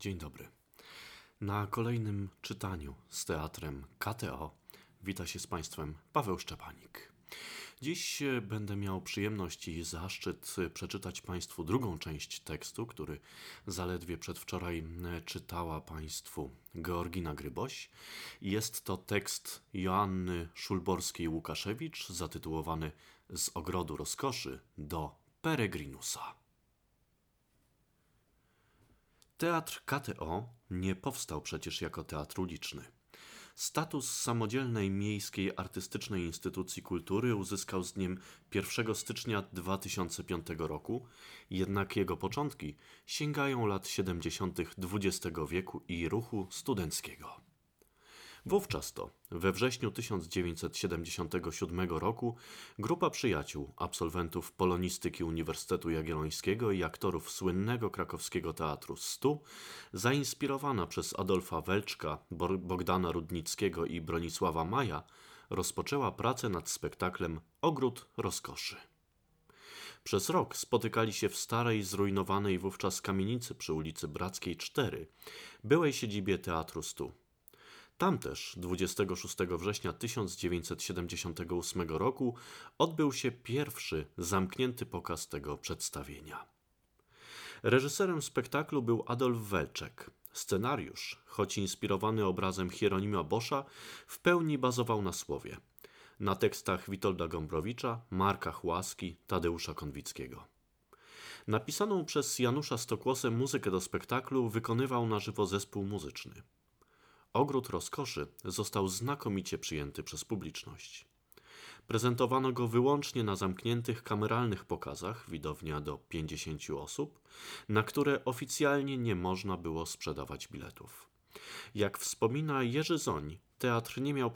Dzień dobry. Na kolejnym czytaniu z teatrem KTO wita się z Państwem Paweł Szczepanik. Dziś e, będę miał przyjemność i zaszczyt e, przeczytać Państwu drugą część tekstu, który zaledwie przedwczoraj e, czytała Państwu Georgina Gryboś. Jest to tekst Joanny Szulborskiej-Łukaszewicz zatytułowany Z ogrodu rozkoszy do Peregrinusa. Teatr KTO nie powstał przecież jako teatr uliczny. Status samodzielnej miejskiej artystycznej instytucji kultury uzyskał z dniem 1 stycznia 2005 roku, jednak jego początki sięgają lat 70. XX wieku i ruchu studenckiego. Wówczas to, we wrześniu 1977 roku, grupa przyjaciół, absolwentów polonistyki Uniwersytetu Jagiellońskiego i aktorów słynnego krakowskiego teatru Stu, zainspirowana przez Adolfa Welczka, Bogdana Rudnickiego i Bronisława Maja, rozpoczęła pracę nad spektaklem Ogród Rozkoszy. Przez rok spotykali się w starej, zrujnowanej wówczas kamienicy przy ulicy Brackiej 4, byłej siedzibie Teatru Stu. Tam też 26 września 1978 roku odbył się pierwszy zamknięty pokaz tego przedstawienia. Reżyserem spektaklu był Adolf Welczek. Scenariusz, choć inspirowany obrazem Hieronima Boscha, w pełni bazował na słowie. Na tekstach Witolda Gombrowicza, Marka Chłaski, Tadeusza Konwickiego. Napisaną przez Janusza Stokłosę muzykę do spektaklu wykonywał na żywo zespół muzyczny. Ogród rozkoszy został znakomicie przyjęty przez publiczność. Prezentowano go wyłącznie na zamkniętych kameralnych pokazach, widownia do 50 osób, na które oficjalnie nie można było sprzedawać biletów. Jak wspomina Jerzy Zoń, teatr nie miał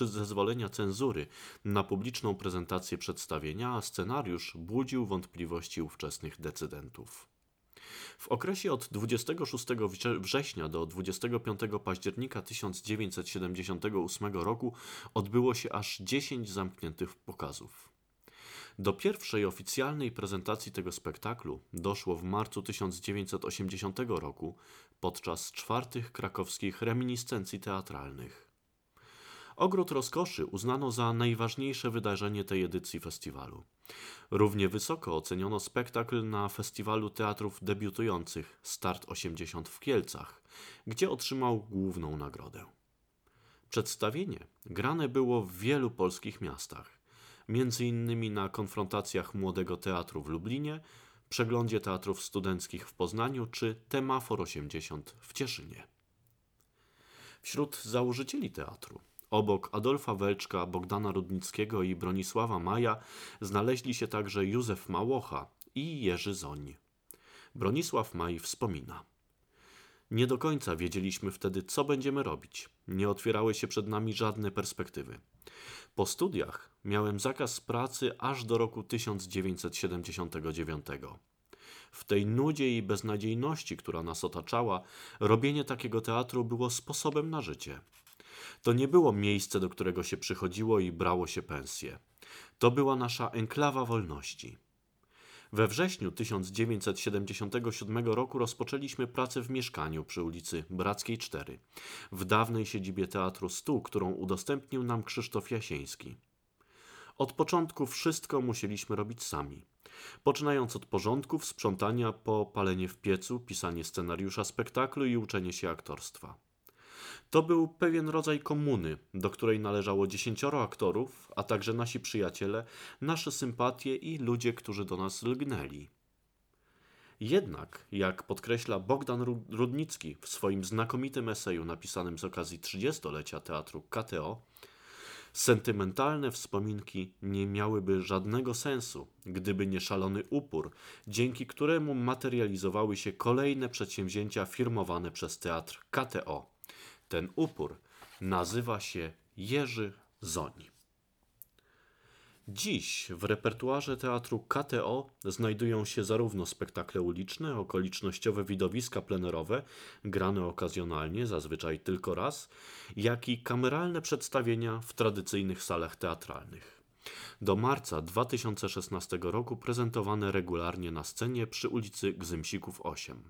zezwolenia cenzury na publiczną prezentację przedstawienia, a scenariusz budził wątpliwości ówczesnych decydentów. W okresie od 26 września do 25 października 1978 roku odbyło się aż 10 zamkniętych pokazów. Do pierwszej oficjalnej prezentacji tego spektaklu doszło w marcu 1980 roku podczas czwartych krakowskich reminiscencji teatralnych. Ogród Rozkoszy uznano za najważniejsze wydarzenie tej edycji festiwalu. Równie wysoko oceniono spektakl na Festiwalu Teatrów Debiutujących Start 80 w Kielcach, gdzie otrzymał główną nagrodę. Przedstawienie grane było w wielu polskich miastach, między innymi na konfrontacjach Młodego Teatru w Lublinie, przeglądzie teatrów studenckich w Poznaniu czy Temafor 80 w Cieszynie. Wśród założycieli teatru Obok Adolfa Welczka, Bogdana Rudnickiego i Bronisława Maja znaleźli się także Józef Małocha i Jerzy Zoń. Bronisław Maj wspomina. Nie do końca wiedzieliśmy wtedy, co będziemy robić. Nie otwierały się przed nami żadne perspektywy. Po studiach miałem zakaz pracy aż do roku 1979. W tej nudzie i beznadziejności, która nas otaczała, robienie takiego teatru było sposobem na życie. To nie było miejsce, do którego się przychodziło i brało się pensję. To była nasza enklawa wolności. We wrześniu 1977 roku rozpoczęliśmy pracę w mieszkaniu przy ulicy Brackiej 4, w dawnej siedzibie Teatru Stu, którą udostępnił nam Krzysztof Jasieński. Od początku wszystko musieliśmy robić sami. Poczynając od porządków, sprzątania po palenie w piecu, pisanie scenariusza spektaklu i uczenie się aktorstwa. To był pewien rodzaj komuny, do której należało dziesięcioro aktorów, a także nasi przyjaciele, nasze sympatie i ludzie, którzy do nas lgnęli. Jednak, jak podkreśla Bogdan Rudnicki w swoim znakomitym eseju napisanym z okazji 30-lecia teatru KTO, sentymentalne wspominki nie miałyby żadnego sensu, gdyby nie szalony upór, dzięki któremu materializowały się kolejne przedsięwzięcia firmowane przez teatr KTO. Ten upór nazywa się Jerzy Zoń. Dziś w repertuarze teatru KTO znajdują się zarówno spektakle uliczne, okolicznościowe widowiska plenerowe, grane okazjonalnie, zazwyczaj tylko raz, jak i kameralne przedstawienia w tradycyjnych salach teatralnych. Do marca 2016 roku prezentowane regularnie na scenie przy ulicy Gzymsików 8.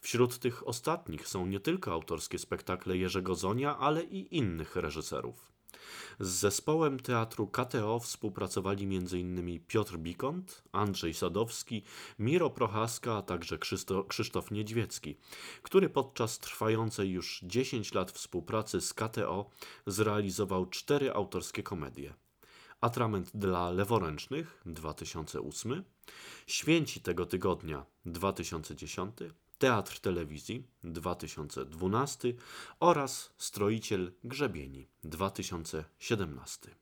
Wśród tych ostatnich są nie tylko autorskie spektakle Jerzego Zonia, ale i innych reżyserów. Z zespołem teatru KTO współpracowali m.in. Piotr Bikont, Andrzej Sadowski, Miro Prochaska, a także Krzysztof Niedźwiecki, który podczas trwającej już 10 lat współpracy z KTO zrealizował cztery autorskie komedie. Atrament dla leworęcznych 2008, Święci tego tygodnia 2010, Teatr Telewizji 2012 oraz Stroiciel Grzebieni 2017.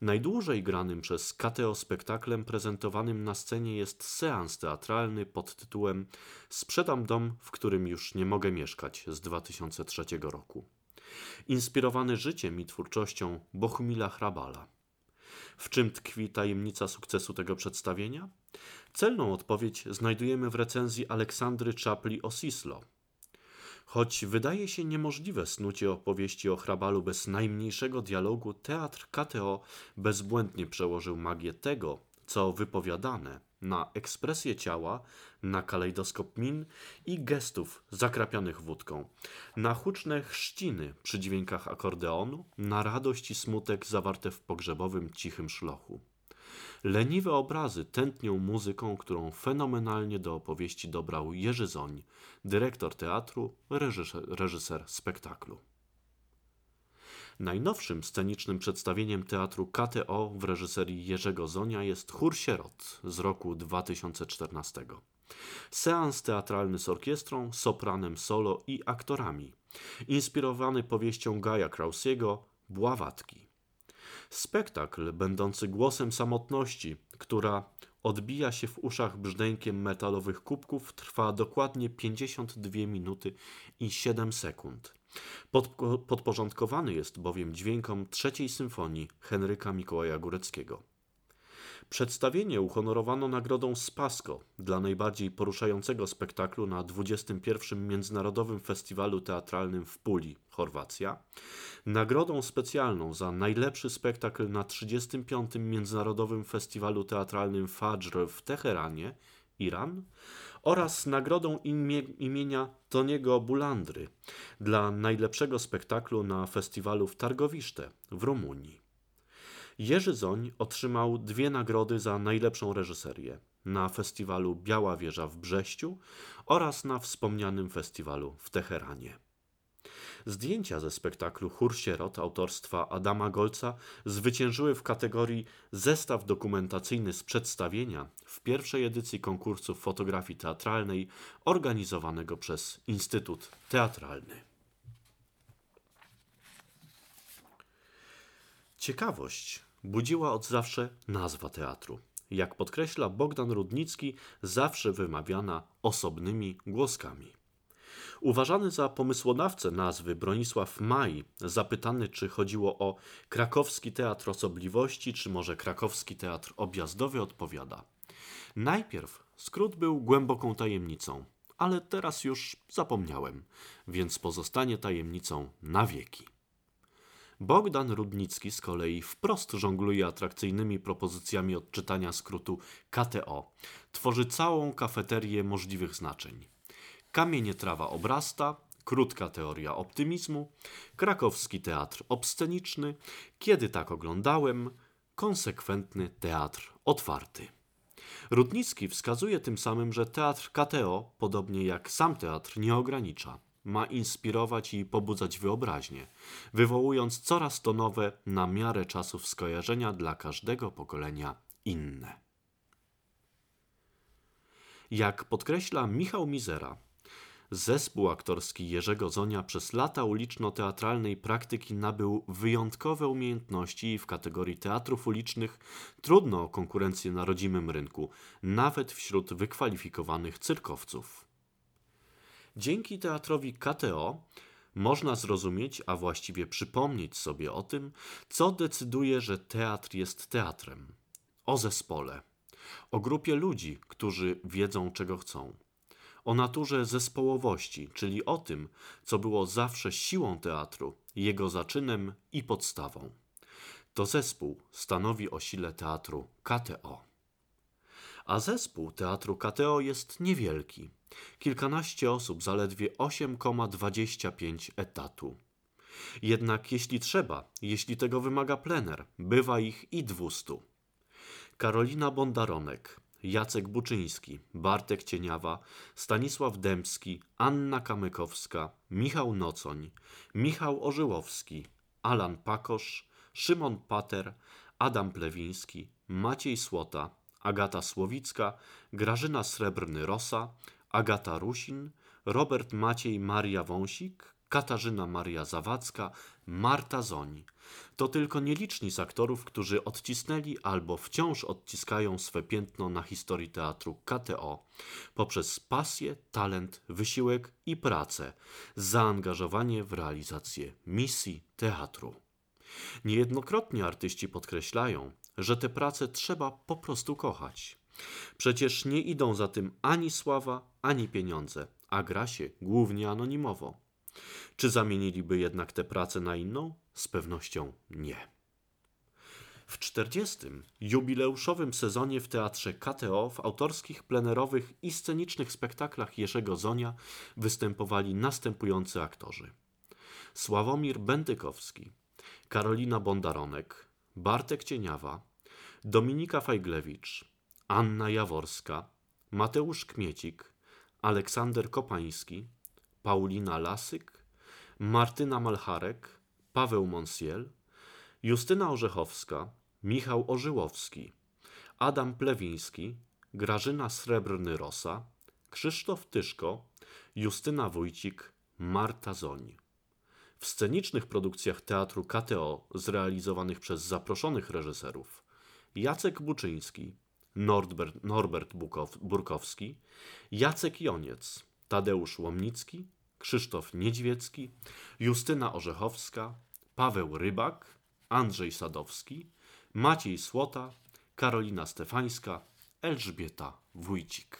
Najdłużej granym przez KTO spektaklem prezentowanym na scenie jest seans teatralny pod tytułem Sprzedam dom, w którym już nie mogę mieszkać z 2003 roku. Inspirowany życiem i twórczością Bohumila Hrabala. W czym tkwi tajemnica sukcesu tego przedstawienia? Celną odpowiedź znajdujemy w recenzji Aleksandry Czapli o Sislo. Choć wydaje się niemożliwe snucie opowieści o hrabalu bez najmniejszego dialogu, teatr KTO bezbłędnie przełożył magię tego, co wypowiadane, na ekspresję ciała, na kalejdoskop min i gestów zakrapianych wódką, na huczne chrzciny przy dźwiękach akordeonu, na radość i smutek zawarte w pogrzebowym cichym szlochu. Leniwe obrazy tętnią muzyką, którą fenomenalnie do opowieści dobrał Jerzy Zoń, dyrektor teatru, reżyser, reżyser spektaklu. Najnowszym scenicznym przedstawieniem teatru KTO w reżyserii Jerzego Zonia jest Chór Sierot z roku 2014. Seans teatralny z orkiestrą, sopranem solo i aktorami, inspirowany powieścią Gaja Krausiego Bławatki. Spektakl będący głosem samotności, która odbija się w uszach brzdękiem metalowych kubków, trwa dokładnie 52 minuty i 7 sekund. Podporządkowany jest bowiem dźwiękom trzeciej symfonii Henryka Mikołaja Góreckiego. Przedstawienie uhonorowano nagrodą Spasko dla najbardziej poruszającego spektaklu na 21. Międzynarodowym Festiwalu Teatralnym w Puli, Chorwacja, nagrodą specjalną za najlepszy spektakl na 35. Międzynarodowym Festiwalu Teatralnym Fajr w Teheranie, Iran, oraz nagrodą imie, imienia Toniego Bulandry dla najlepszego spektaklu na festiwalu w Targowiszte w Rumunii. Jerzy Zoń otrzymał dwie nagrody za najlepszą reżyserię na festiwalu Biała Wieża w Brześciu oraz na wspomnianym festiwalu w Teheranie. Zdjęcia ze spektaklu Chór Sierot autorstwa Adama Golca zwyciężyły w kategorii Zestaw dokumentacyjny z przedstawienia w pierwszej edycji konkursu fotografii teatralnej organizowanego przez Instytut Teatralny. Ciekawość budziła od zawsze nazwa teatru. Jak podkreśla Bogdan Rudnicki, zawsze wymawiana osobnymi głoskami. Uważany za pomysłodawcę nazwy Bronisław Maj, zapytany czy chodziło o krakowski teatr osobliwości, czy może krakowski teatr objazdowy, odpowiada: Najpierw skrót był głęboką tajemnicą, ale teraz już zapomniałem, więc pozostanie tajemnicą na wieki. Bogdan Rudnicki z kolei wprost żongluje atrakcyjnymi propozycjami odczytania skrótu KTO. Tworzy całą kafeterię możliwych znaczeń. Kamienie trawa obrasta, krótka teoria optymizmu, krakowski teatr obsceniczny, kiedy tak oglądałem, konsekwentny teatr otwarty. Rudnicki wskazuje tym samym, że teatr KTO, podobnie jak sam teatr, nie ogranicza ma inspirować i pobudzać wyobraźnię, wywołując coraz to nowe, na miarę czasów skojarzenia dla każdego pokolenia inne. Jak podkreśla Michał Mizera, zespół aktorski Jerzego Zonia przez lata uliczno-teatralnej praktyki nabył wyjątkowe umiejętności w kategorii teatrów ulicznych trudno o konkurencję na rodzimym rynku, nawet wśród wykwalifikowanych cyrkowców. Dzięki teatrowi KTO można zrozumieć, a właściwie przypomnieć sobie o tym, co decyduje, że teatr jest teatrem. O zespole, o grupie ludzi, którzy wiedzą, czego chcą. O naturze zespołowości, czyli o tym, co było zawsze siłą teatru, jego zaczynem i podstawą. To zespół stanowi o sile teatru KTO. A zespół teatru KTO jest niewielki Kilkanaście osób, zaledwie 8,25 etatu. Jednak jeśli trzeba, jeśli tego wymaga plener, bywa ich i 200. Karolina Bondaronek, Jacek Buczyński, Bartek Cieniawa, Stanisław Dębski, Anna Kamykowska, Michał Nocoń, Michał Orzyłowski, Alan Pakosz, Szymon Pater, Adam Plewiński, Maciej Słota, Agata Słowicka, Grażyna Srebrny-Rosa, Agata Rusin, Robert Maciej Maria Wąsik, Katarzyna Maria Zawadzka, Marta Zoń. To tylko nieliczni z aktorów, którzy odcisnęli albo wciąż odciskają swe piętno na historii teatru KTO poprzez pasję, talent, wysiłek i pracę, zaangażowanie w realizację misji teatru. Niejednokrotnie artyści podkreślają, że tę pracę trzeba po prostu kochać. Przecież nie idą za tym ani sława, ani pieniądze, a gra się głównie anonimowo. Czy zamieniliby jednak tę pracę na inną? Z pewnością nie. W 40. jubileuszowym sezonie w teatrze KTO w autorskich, plenerowych i scenicznych spektaklach Jerzego Zonia występowali następujący aktorzy: Sławomir Bentykowski, Karolina Bondaronek, Bartek Cieniawa, Dominika Fajglewicz, Anna Jaworska, Mateusz Kmiecik, Aleksander Kopański, Paulina Lasyk, Martyna Malcharek, Paweł Monsiel, Justyna Orzechowska, Michał Orzyłowski, Adam Plewiński, Grażyna Srebrny-Rosa, Krzysztof Tyszko, Justyna Wójcik, Marta Zoń. W scenicznych produkcjach teatru KTO zrealizowanych przez zaproszonych reżyserów Jacek Buczyński, Norbert, Norbert Burkowski, Jacek Joniec, Tadeusz Łomnicki, Krzysztof Niedźwiecki, Justyna Orzechowska, Paweł Rybak, Andrzej Sadowski, Maciej Słota, Karolina Stefańska, Elżbieta Wójcik.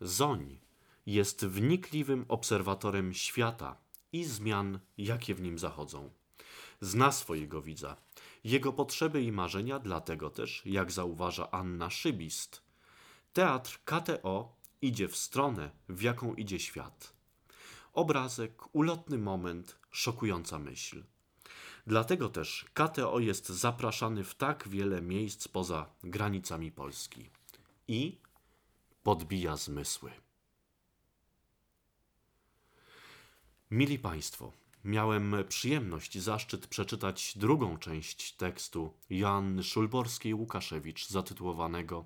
Zoń jest wnikliwym obserwatorem świata i zmian, jakie w nim zachodzą. Zna swojego widza, jego potrzeby i marzenia, dlatego też, jak zauważa Anna Szybist, teatr KTO idzie w stronę, w jaką idzie świat. Obrazek, ulotny moment, szokująca myśl. Dlatego też KTO jest zapraszany w tak wiele miejsc poza granicami Polski i podbija zmysły. Mili Państwo, miałem przyjemność i zaszczyt przeczytać drugą część tekstu Joanny Szulborskiej-Łukaszewicz zatytułowanego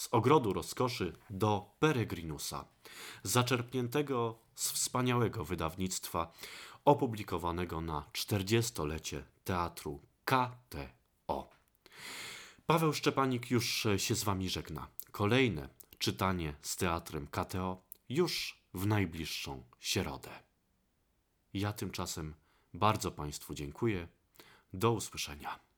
Z ogrodu rozkoszy do Peregrinusa, zaczerpniętego z wspaniałego wydawnictwa opublikowanego na 40-lecie teatru KTO. Paweł Szczepanik już się z Wami żegna. Kolejne czytanie z teatrem KTO już w najbliższą środę. Ja tymczasem bardzo Państwu dziękuję. Do usłyszenia.